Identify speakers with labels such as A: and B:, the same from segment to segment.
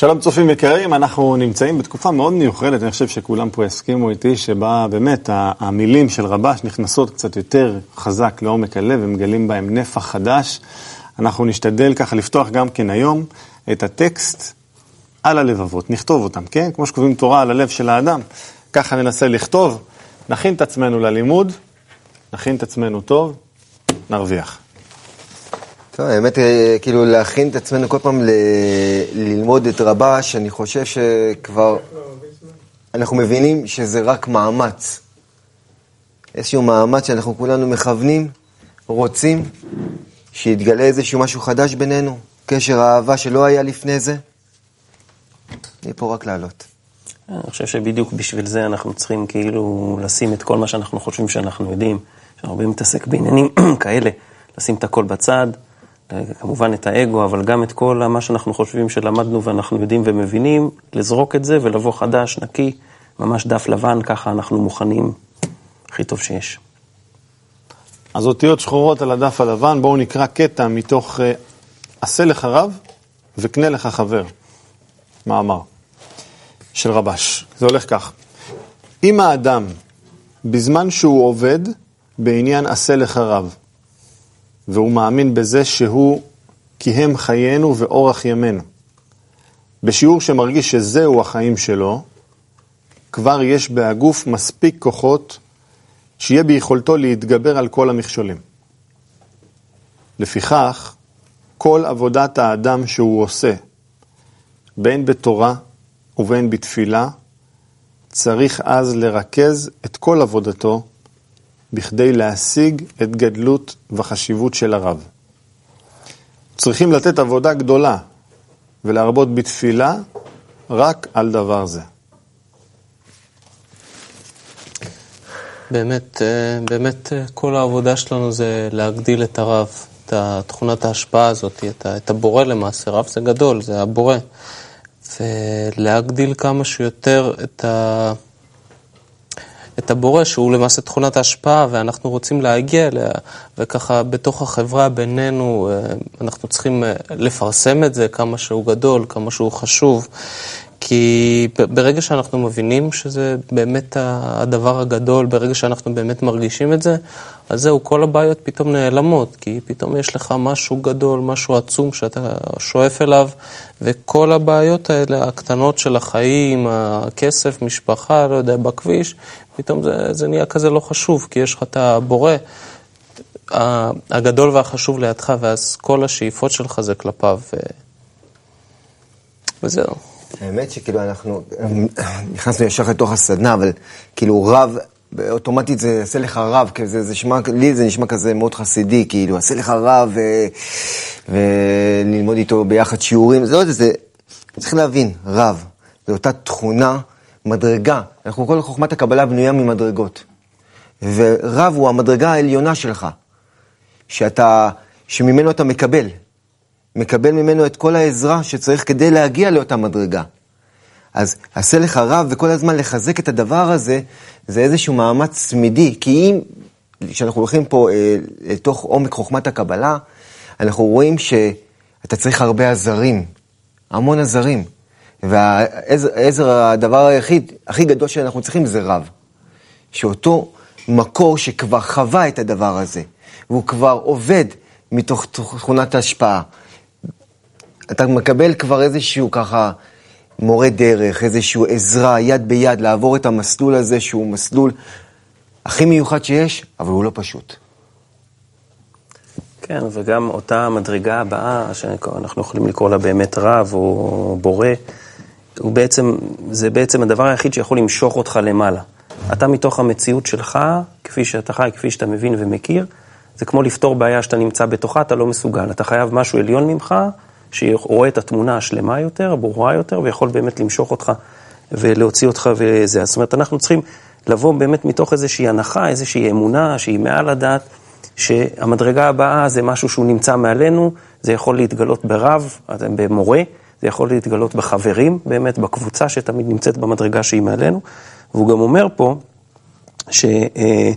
A: שלום צופים יקרים, אנחנו נמצאים בתקופה מאוד מיוחדת, אני חושב שכולם פה יסכימו איתי, שבה באמת המילים של רבש נכנסות קצת יותר חזק לעומק הלב ומגלים בהם נפח חדש. אנחנו נשתדל ככה לפתוח גם כן היום את הטקסט על הלבבות, נכתוב אותם, כן? כמו שכותבים תורה על הלב של האדם, ככה ננסה לכתוב, נכין את עצמנו ללימוד, נכין את עצמנו טוב, נרוויח.
B: טוב, האמת, אה, כאילו להכין את עצמנו כל פעם. ללמוד את רבש, אני חושב שכבר אנחנו מבינים שזה רק מאמץ. איזשהו מאמץ שאנחנו כולנו מכוונים, רוצים, שיתגלה איזשהו משהו חדש בינינו, קשר האהבה שלא היה לפני זה. אני פה רק לעלות.
C: אני חושב שבדיוק בשביל זה אנחנו צריכים כאילו לשים את כל מה שאנחנו חושבים שאנחנו יודעים, שאנחנו הרבה מתעסק בעניינים כאלה, לשים את הכל בצד. כמובן את האגו, אבל גם את כל מה שאנחנו חושבים שלמדנו ואנחנו יודעים ומבינים, לזרוק את זה ולבוא חדש, נקי, ממש דף לבן, ככה אנחנו מוכנים הכי טוב שיש.
A: אז אותיות שחורות על הדף הלבן, בואו נקרא קטע מתוך אה, עשה לך רב וקנה לך חבר, מאמר של רבש. זה הולך כך: אם האדם, בזמן שהוא עובד בעניין עשה לך רב, והוא מאמין בזה שהוא כי חיינו ואורח ימינו. בשיעור שמרגיש שזהו החיים שלו, כבר יש בהגוף מספיק כוחות שיהיה ביכולתו להתגבר על כל המכשולים. לפיכך, כל עבודת האדם שהוא עושה, בין בתורה ובין בתפילה, צריך אז לרכז את כל עבודתו בכדי להשיג את גדלות וחשיבות של הרב. צריכים לתת עבודה גדולה ולהרבות בתפילה רק על דבר זה.
D: באמת, אה, באמת אה, כל העבודה שלנו זה להגדיל את הרב, את תכונת ההשפעה הזאת, את הבורא למעשה. רב זה גדול, זה הבורא. ולהגדיל כמה שיותר את ה... את הבורא, שהוא למעשה תכונת ההשפעה, ואנחנו רוצים להגיע אליה, וככה בתוך החברה בינינו, אה, אנחנו צריכים אה, לפרסם את זה כמה שהוא גדול, כמה שהוא חשוב. כי ברגע שאנחנו מבינים שזה באמת הדבר הגדול, ברגע שאנחנו באמת מרגישים את זה, אז זהו, כל הבעיות פתאום נעלמות, כי פתאום יש לך משהו גדול, משהו עצום שאתה שואף אליו, וכל הבעיות האלה, הקטנות של החיים, הכסף, משפחה, לא יודע, בכביש, פתאום זה, זה נהיה כזה לא חשוב, כי יש לך את הבורא הגדול והחשוב לידך, ואז כל השאיפות שלך זה כלפיו. וזהו.
B: האמת שכאילו אנחנו נכנסנו ישר לתוך הסדנה, אבל כאילו רב, אוטומטית זה יעשה לך רב, זה, זה שמע, לי זה נשמע כזה מאוד חסידי, כאילו, עשה לך רב ו, וללמוד איתו ביחד שיעורים, זה לא זה, זה, צריך להבין, רב, זו אותה תכונה, מדרגה, אנחנו כל חוכמת הקבלה בנויה ממדרגות, ורב הוא המדרגה העליונה שלך, שאתה, שממנו אתה מקבל. מקבל ממנו את כל העזרה שצריך כדי להגיע לאותה מדרגה. אז עשה לך רב וכל הזמן לחזק את הדבר הזה, זה איזשהו מאמץ תמידי. כי אם, כשאנחנו הולכים פה אה, לתוך עומק חוכמת הקבלה, אנחנו רואים שאתה צריך הרבה עזרים, המון עזרים. והעזר, הדבר היחיד, הכי גדול שאנחנו צריכים זה רב. שאותו מקור שכבר חווה את הדבר הזה, והוא כבר עובד מתוך תכונת ההשפעה. אתה מקבל כבר איזשהו ככה מורה דרך, איזשהו עזרה, יד ביד, לעבור את המסלול הזה שהוא מסלול הכי מיוחד שיש, אבל הוא לא פשוט.
C: כן, וגם אותה מדרגה הבאה, שאנחנו יכולים לקרוא לה באמת רב או בורא, הוא בעצם, זה בעצם הדבר היחיד שיכול למשוך אותך למעלה. אתה מתוך המציאות שלך, כפי שאתה חי, כפי שאתה מבין ומכיר, זה כמו לפתור בעיה שאתה נמצא בתוכה, אתה לא מסוגל. אתה חייב משהו עליון ממך, שרואה את התמונה השלמה יותר, הברורה יותר, ויכול באמת למשוך אותך ולהוציא אותך וזה. זאת אומרת, אנחנו צריכים לבוא באמת מתוך איזושהי הנחה, איזושהי אמונה שהיא מעל הדעת, שהמדרגה הבאה זה משהו שהוא נמצא מעלינו, זה יכול להתגלות ברב, במורה, זה יכול להתגלות בחברים, באמת בקבוצה שתמיד נמצאת במדרגה שהיא מעלינו. והוא גם אומר פה, ש... אה,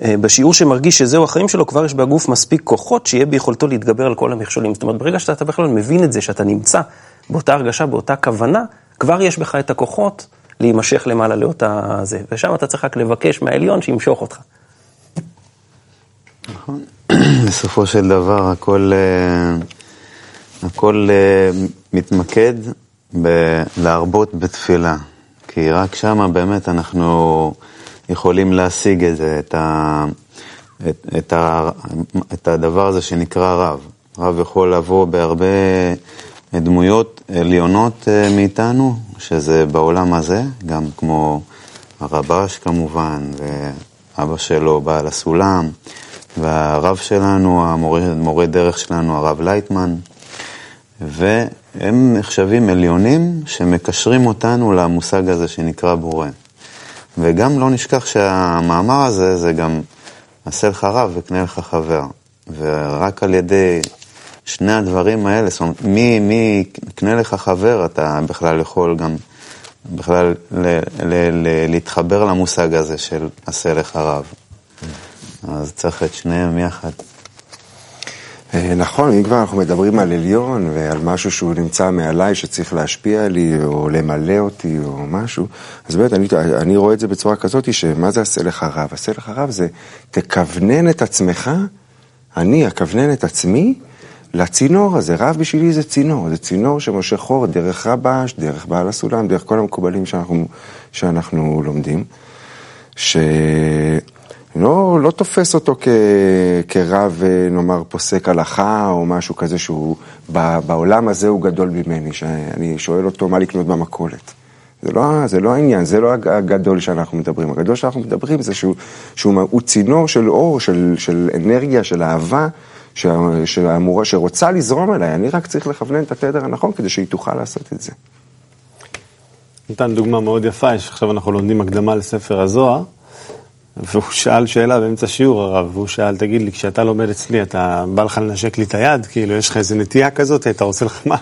C: בשיעור שמרגיש שזהו החיים שלו, כבר יש בגוף מספיק כוחות שיהיה ביכולתו להתגבר על כל המכשולים. זאת אומרת, ברגע שאתה בכלל מבין את זה, שאתה נמצא באותה הרגשה, באותה כוונה, כבר יש בך את הכוחות להימשך למעלה לאותה זה. ושם אתה צריך רק לבקש מהעליון שימשוך אותך.
E: נכון. בסופו של דבר הכל, אה, הכל אה, מתמקד בלהרבות בתפילה, כי רק שם באמת אנחנו יכולים להשיג את זה, את, ה, את, את, ה, את הדבר הזה שנקרא רב. רב יכול לבוא בהרבה דמויות עליונות אה, מאיתנו, שזה בעולם הזה, גם כמו הרבש כמובן, ואבא שלו בעל הסולם. והרב שלנו, המורה, מורה דרך שלנו, הרב לייטמן, והם נחשבים עליונים שמקשרים אותנו למושג הזה שנקרא בורא. וגם לא נשכח שהמאמר הזה זה גם עשה לך רב וקנה לך חבר. ורק על ידי שני הדברים האלה, זאת אומרת, מי, מי קנה לך חבר, אתה בכלל יכול גם בכלל ל, ל, ל, להתחבר למושג הזה של עשה לך רב. אז צריך את שניהם יחד.
F: אה, נכון, אם כבר אנחנו מדברים על עליון ועל משהו שהוא נמצא מעליי שצריך להשפיע לי או למלא אותי או משהו, אז באמת אני, אני רואה את זה בצורה כזאת שמה זה עשה לך רב? עשה לך רב זה תכוונן את עצמך, אני אכוונן את עצמי לצינור הזה. רב בשבילי זה צינור, זה צינור שמושך אור דרך רבש, דרך בעל הסולם, דרך כל המקובלים שאנחנו, שאנחנו לומדים. ש... לא, לא תופס אותו כ, כרב, אה, נאמר, פוסק הלכה או משהו כזה שהוא, בעולם הזה הוא גדול ממני, שאני שואל אותו מה לקנות במכולת. זה לא, זה לא העניין, זה לא הגדול שאנחנו מדברים. הגדול שאנחנו מדברים זה שהוא, שהוא צינור של אור, של, של אנרגיה, של אהבה, שאמורה, שרוצה לזרום אליי. אני רק צריך לכוונן את התדר הנכון כדי שהיא תוכל לעשות את זה.
A: נתן דוגמה מאוד יפה, עכשיו אנחנו לומדים הקדמה לספר הזוהר. והוא שאל שאלה באמצע שיעור הרב, והוא שאל, תגיד לי, כשאתה לומד אצלי, אתה בא לך לנשק לי את היד? כאילו, יש לך איזה נטייה כזאת, אתה רוצה לך מה?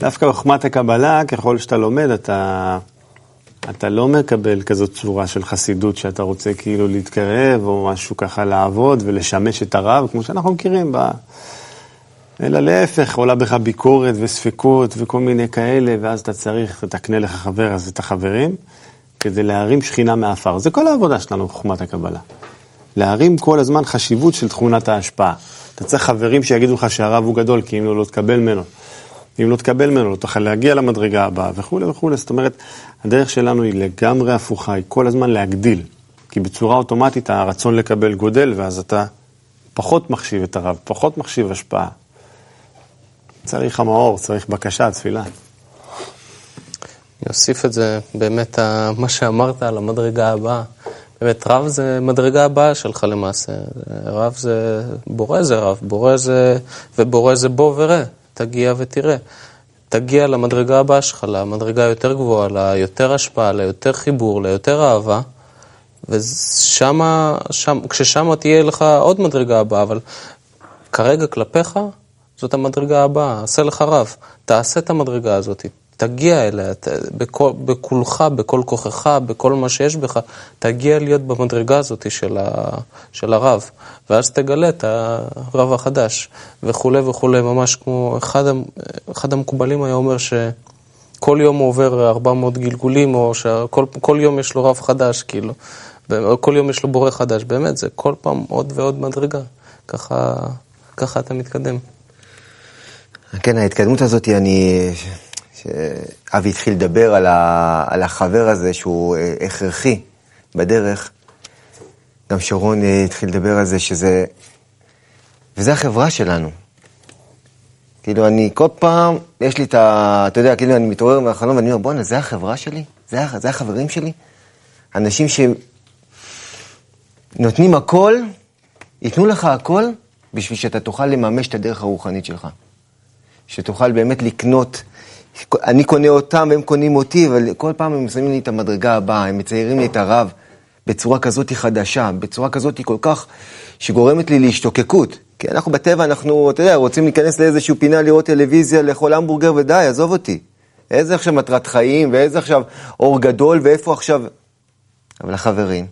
A: דווקא בחוכמת הקבלה, ככל שאתה לומד, אתה, אתה לא מקבל כזאת צורה של חסידות שאתה רוצה כאילו להתקרב, או משהו ככה לעבוד ולשמש את הרב, כמו שאנחנו מכירים ב... אלא להפך, עולה בך ביקורת וספקות וכל מיני כאלה, ואז אתה צריך, תקנה לך חבר, אז את החברים. כדי להרים שכינה מעפר. זה כל העבודה שלנו בחוכמת הקבלה. להרים כל הזמן חשיבות של תכונת ההשפעה. אתה צריך חברים שיגידו לך שהרב הוא גדול, כי אם לא, לא תקבל ממנו. אם לא תקבל ממנו, לא תוכל להגיע למדרגה הבאה וכולי וכולי. זאת אומרת, הדרך שלנו היא לגמרי הפוכה, היא כל הזמן להגדיל. כי בצורה אוטומטית הרצון לקבל גודל, ואז אתה פחות מחשיב את הרב, פחות מחשיב השפעה. צריך המאור, צריך בקשה, תפילה.
D: אני אוסיף את זה, באמת, מה שאמרת על המדרגה הבאה. באמת, רב זה מדרגה הבאה שלך למעשה. רב זה, בורא זה רב, בורא זה, ובורא זה בוא וראה, תגיע ותראה. תגיע למדרגה הבאה שלך, למדרגה יותר גבוהה, ליותר השפעה, ליותר חיבור, ליותר אהבה, ושמה, שם, כששמה תהיה לך עוד מדרגה הבאה, אבל כרגע כלפיך זאת המדרגה הבאה, עשה לך רב, תעשה את המדרגה הזאת. תגיע אליה, בכל, בכולך, בכל כוחך, בכל מה שיש בך, תגיע להיות במדרגה הזאת של, ה, של הרב, ואז תגלה את הרב החדש, וכולי וכולי, ממש כמו אחד, אחד המקובלים היה אומר שכל יום הוא עובר 400 גלגולים, או שכל יום יש לו רב חדש, כאילו, כל יום יש לו בורא חדש, באמת, זה כל פעם עוד ועוד מדרגה, ככה, ככה אתה מתקדם.
B: כן, ההתקדמות הזאת, אני... שאבי התחיל לדבר על, ה, על החבר הזה שהוא אה, הכרחי בדרך, גם שרון אה, התחיל לדבר על זה שזה... וזה החברה שלנו. כאילו, אני כל פעם, יש לי את ה... אתה יודע, כאילו, אני מתעורר מהחלום ואני אומר, בואנה, זה החברה שלי? זה, זה החברים שלי? אנשים שנותנים הכל, ייתנו לך הכל, בשביל שאתה תוכל לממש את הדרך הרוחנית שלך. שתוכל באמת לקנות אני קונה אותם והם קונים אותי, אבל כל פעם הם שמים לי את המדרגה הבאה, הם מציירים לי את הרב בצורה כזאת חדשה, בצורה כזאת כל כך, שגורמת לי להשתוקקות. כי אנחנו בטבע, אנחנו, אתה יודע, רוצים להיכנס לאיזושהי פינה, לראות טלוויזיה, לאכול המבורגר ודי, עזוב אותי. איזה עכשיו מטרת חיים, ואיזה עכשיו אור גדול, ואיפה עכשיו... אבל החברים,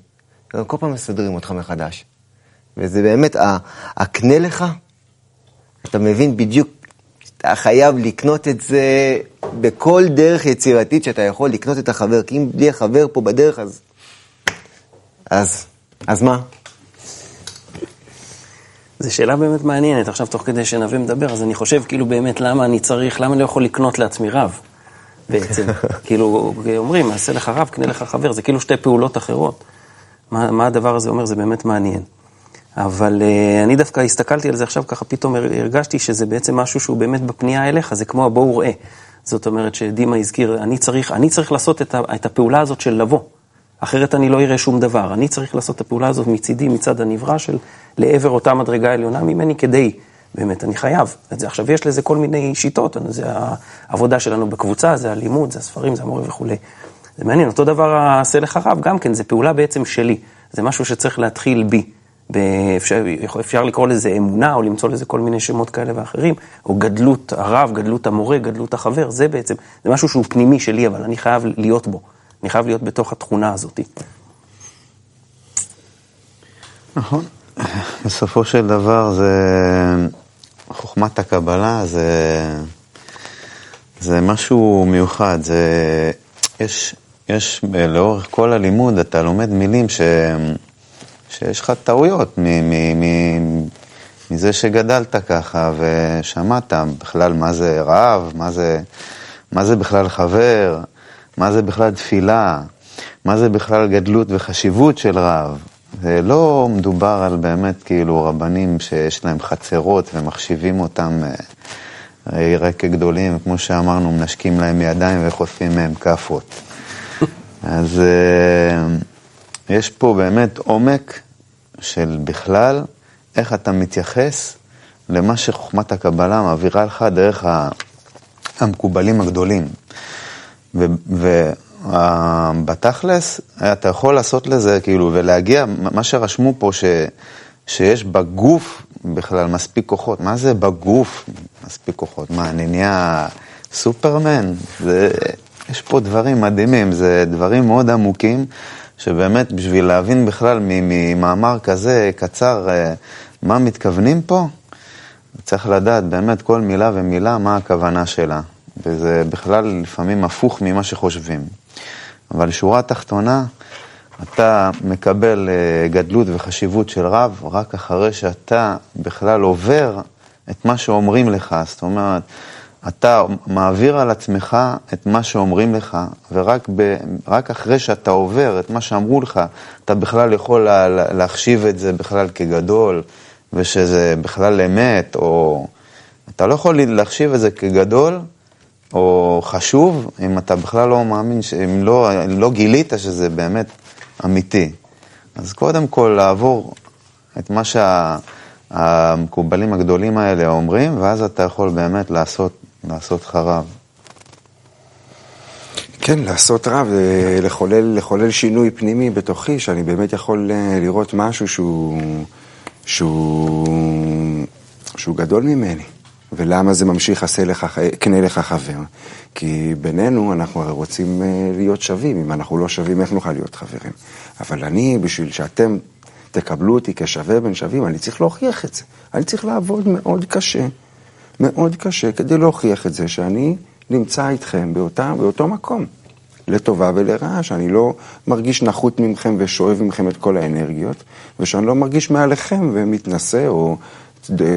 B: כל פעם מסדרים אותך מחדש. וזה באמת, הקנה לך, אתה מבין בדיוק אתה חייב לקנות את זה בכל דרך יצירתית שאתה יכול לקנות את החבר, כי אם בלי החבר פה בדרך, אז... אז, אז מה?
C: זו שאלה באמת מעניינת. עכשיו, תוך כדי שנווה מדבר, אז אני חושב, כאילו, באמת, למה אני צריך, למה אני לא יכול לקנות לעצמי רב, בעצם? כאילו, אומרים, עשה לך רב, קנה לך חבר, זה כאילו שתי פעולות אחרות. מה, מה הדבר הזה אומר, זה באמת מעניין. אבל uh, אני דווקא הסתכלתי על זה עכשיו, ככה פתאום הרגשתי שזה בעצם משהו שהוא באמת בפנייה אליך, זה כמו הבואו ראה. זאת אומרת שדימה הזכיר, אני צריך, אני צריך לעשות את, ה, את הפעולה הזאת של לבוא. אחרת אני לא אראה שום דבר. אני צריך לעשות את הפעולה הזאת מצידי, מצד הנברא של לעבר אותה מדרגה עליונה ממני כדי, באמת, אני חייב את זה. עכשיו, יש לזה כל מיני שיטות, זה העבודה שלנו בקבוצה, זה הלימוד, זה הספרים, זה המורה וכולי. זה מעניין, אותו דבר עשה לך רב, גם כן, זה פעולה בעצם שלי. זה משהו שצריך להתחיל בי. אפשר, אפשר לקרוא לזה אמונה, או למצוא לזה כל מיני שמות כאלה ואחרים, או גדלות הרב, גדלות המורה, גדלות החבר, זה בעצם, זה משהו שהוא פנימי שלי, אבל אני חייב להיות בו. אני חייב להיות בתוך התכונה הזאת.
E: נכון. בסופו של דבר זה... חוכמת הקבלה זה... זה משהו מיוחד. זה... יש, יש לאורך כל הלימוד, אתה לומד מילים ש... שיש לך טעויות מ... מ... מ... מזה שגדלת ככה ושמעת בכלל מה זה רעב, מה זה, מה זה בכלל חבר, מה זה בכלל תפילה, מה זה בכלל גדלות וחשיבות של רב. זה לא מדובר על באמת כאילו רבנים שיש להם חצרות ומחשיבים אותם אה, רק כגדולים, כמו שאמרנו, מנשקים להם ידיים וחוטפים מהם כאפות. אז אה, יש פה באמת עומק של בכלל איך אתה מתייחס למה שחוכמת הקבלה מעבירה לך דרך המקובלים הגדולים. ובתכלס, אתה יכול לעשות לזה, כאילו, ולהגיע, מה שרשמו פה, ש, שיש בגוף בכלל מספיק כוחות. מה זה בגוף מספיק כוחות? מה, אני נהיה סופרמן? זה, יש פה דברים מדהימים, זה דברים מאוד עמוקים, שבאמת בשביל להבין בכלל ממאמר כזה קצר אה, מה מתכוונים פה, צריך לדעת באמת כל מילה ומילה מה הכוונה שלה. וזה בכלל לפעמים הפוך ממה שחושבים. אבל שורה תחתונה, אתה מקבל אה, גדלות וחשיבות של רב רק אחרי שאתה בכלל עובר את מה שאומרים לך. זאת אומרת, אתה מעביר על עצמך את מה שאומרים לך, ורק ב, אחרי שאתה עובר את מה שאמרו לך, אתה בכלל יכול לה, להחשיב את זה בכלל כגדול, ושזה בכלל אמת, או... אתה לא יכול להחשיב את זה כגדול או חשוב, אם אתה בכלל לא מאמין, אם לא, לא גילית שזה באמת אמיתי. אז קודם כל לעבור את מה שהמקובלים הגדולים האלה אומרים, ואז אתה יכול באמת לעשות, לעשות חרב.
F: כן, לעשות רב, לחולל, לחולל שינוי פנימי בתוכי, שאני באמת יכול אה, לראות משהו שהוא, שהוא, שהוא גדול ממני. ולמה זה ממשיך עשה לך, קנה לך חבר? כי בינינו אנחנו הרי רוצים אה, להיות שווים, אם אנחנו לא שווים איך נוכל להיות חברים? אבל אני, בשביל שאתם תקבלו אותי כשווה בין שווים, אני צריך להוכיח את זה. אני צריך לעבוד מאוד קשה, מאוד קשה, כדי להוכיח את זה שאני נמצא איתכם באותה, באותו מקום. לטובה ולרעה, שאני לא מרגיש נחות ממכם ושואב ממכם את כל האנרגיות, ושאני לא מרגיש מעליכם ומתנשא או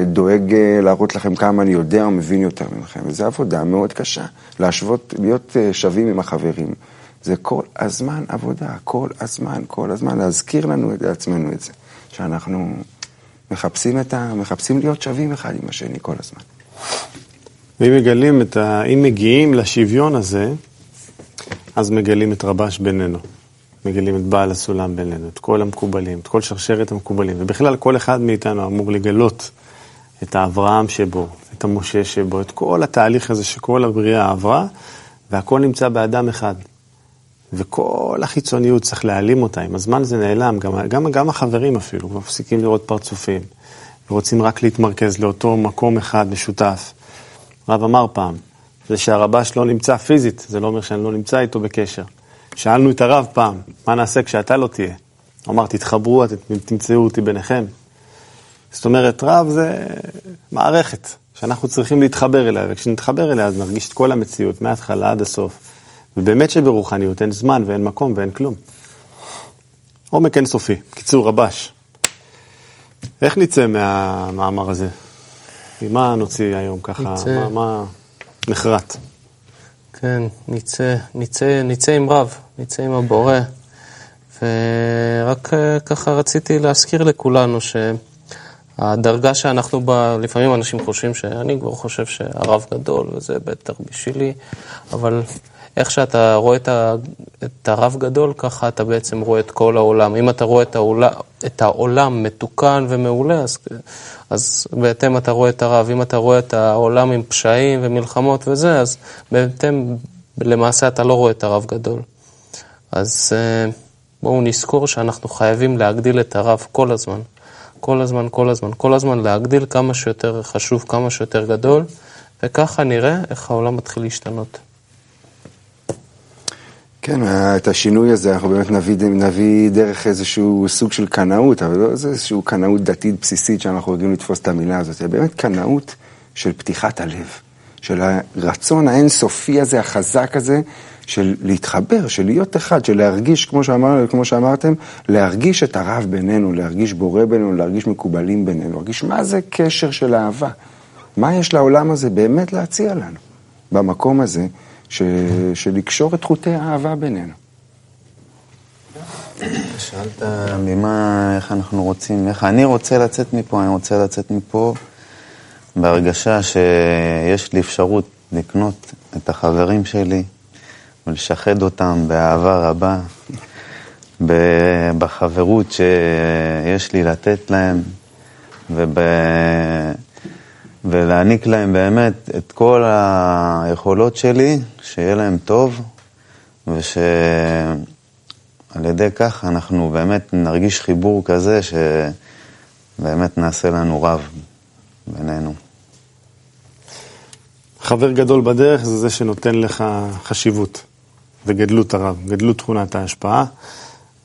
F: דואג אה, להראות לכם כמה אני יודע או מבין יותר ממכם, וזו עבודה מאוד קשה. להשוות, להיות אה, שווים עם החברים, זה כל הזמן עבודה, כל הזמן, כל הזמן, להזכיר לנו את עצמנו את זה, שאנחנו מחפשים, את ה, מחפשים להיות שווים אחד עם השני כל הזמן.
A: ואם מגלים את ה... אם מגיעים לשוויון הזה, אז מגלים את רבש בינינו. מגלים את בעל הסולם בינינו, את כל המקובלים, את כל שרשרת המקובלים. ובכלל, כל אחד מאיתנו אמור לגלות את האברהם שבו, את המשה שבו, את כל התהליך הזה שכל הבריאה עברה, והכל נמצא באדם אחד. וכל החיצוניות צריך להעלים אותה, עם הזמן זה נעלם, גם, גם, גם החברים אפילו, מפסיקים לראות פרצופים, ורוצים רק להתמרכז לאותו מקום אחד משותף. רב אמר פעם, זה שהרבש לא נמצא פיזית, זה לא אומר שאני לא נמצא איתו בקשר. שאלנו את הרב פעם, מה נעשה כשאתה לא תהיה? הוא אמר, תתחברו, תמצאו אותי ביניכם. זאת אומרת, רב זה מערכת שאנחנו צריכים להתחבר אליה, וכשנתחבר אליה אז נרגיש את כל המציאות, מההתחלה עד הסוף. ובאמת שברוחניות אין זמן ואין מקום ואין כלום. עומק אינסופי. קיצור, רבש. איך נצא מהמאמר הזה? ממה נוציא היום ככה?
D: נצא.
A: מה, מה נחרט?
D: כן, נצא, נצא, נצא עם רב, נצא עם הבורא. ורק אה, ככה רציתי להזכיר לכולנו שהדרגה שאנחנו בה, לפעמים אנשים חושבים שאני כבר חושב שהרב גדול וזה בטח בשבילי, אבל איך שאתה רואה את, ה, את הרב גדול, ככה אתה בעצם רואה את כל העולם. אם אתה רואה את העולם, את העולם מתוקן ומעולה, אז, אז בהתאם אתה רואה את הרב. אם אתה רואה את העולם עם פשעים ומלחמות וזה, אז בהתאם, למעשה אתה לא רואה את הרב גדול. אז אה, בואו נזכור שאנחנו חייבים להגדיל את הרב כל הזמן. כל הזמן, כל הזמן, כל הזמן להגדיל כמה שיותר חשוב, כמה שיותר גדול, וככה נראה איך העולם מתחיל להשתנות.
F: כן, את השינוי הזה אנחנו באמת נביא, נביא דרך איזשהו סוג של קנאות, אבל לא איזשהו קנאות דתית בסיסית שאנחנו רגילים לתפוס את המילה הזאת, זה באמת קנאות של פתיחת הלב, של הרצון האינסופי הזה, החזק הזה, של להתחבר, של להיות אחד, של להרגיש, כמו, שאמר, כמו שאמרתם, להרגיש את הרב בינינו, להרגיש בורא בינינו, להרגיש מקובלים בינינו, להרגיש מה זה קשר של אהבה, מה יש לעולם הזה באמת להציע לנו במקום הזה. ש... של לקשור את חוטי האהבה בינינו.
E: שאלת ממה, איך אנחנו רוצים, איך אני רוצה לצאת מפה, אני רוצה לצאת מפה בהרגשה שיש לי אפשרות לקנות את החברים שלי ולשחד אותם באהבה רבה, בחברות שיש לי לתת להם וב... ולהעניק להם באמת את כל היכולות שלי, שיהיה להם טוב, ושעל ידי כך אנחנו באמת נרגיש חיבור כזה, שבאמת נעשה לנו רב בינינו.
A: חבר גדול בדרך זה זה שנותן לך חשיבות וגדלות הרב, גדלות תכונת ההשפעה,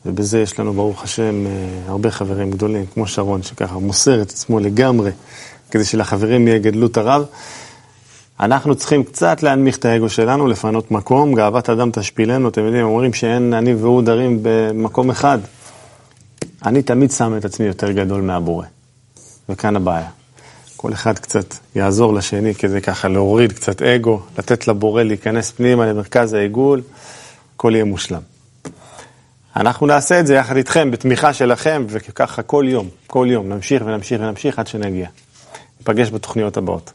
A: ובזה יש לנו, ברוך השם, הרבה חברים גדולים, כמו שרון, שככה מוסר את עצמו לגמרי. כדי שלחברים יהיה גדלות הרב. אנחנו צריכים קצת להנמיך את האגו שלנו, לפנות מקום, גאוות אדם תשפילנו, אתם יודעים, אומרים שאין אני והוא דרים במקום אחד. אני תמיד שם את עצמי יותר גדול מהבורא, וכאן הבעיה. כל אחד קצת יעזור לשני כדי ככה להוריד קצת אגו, לתת לבורא להיכנס פנימה למרכז העיגול, הכל יהיה מושלם. אנחנו נעשה את זה יחד איתכם, בתמיכה שלכם, וככה כל יום, כל יום, נמשיך ונמשיך ונמשיך עד שנגיע. ניפגש בתוכניות הבאות.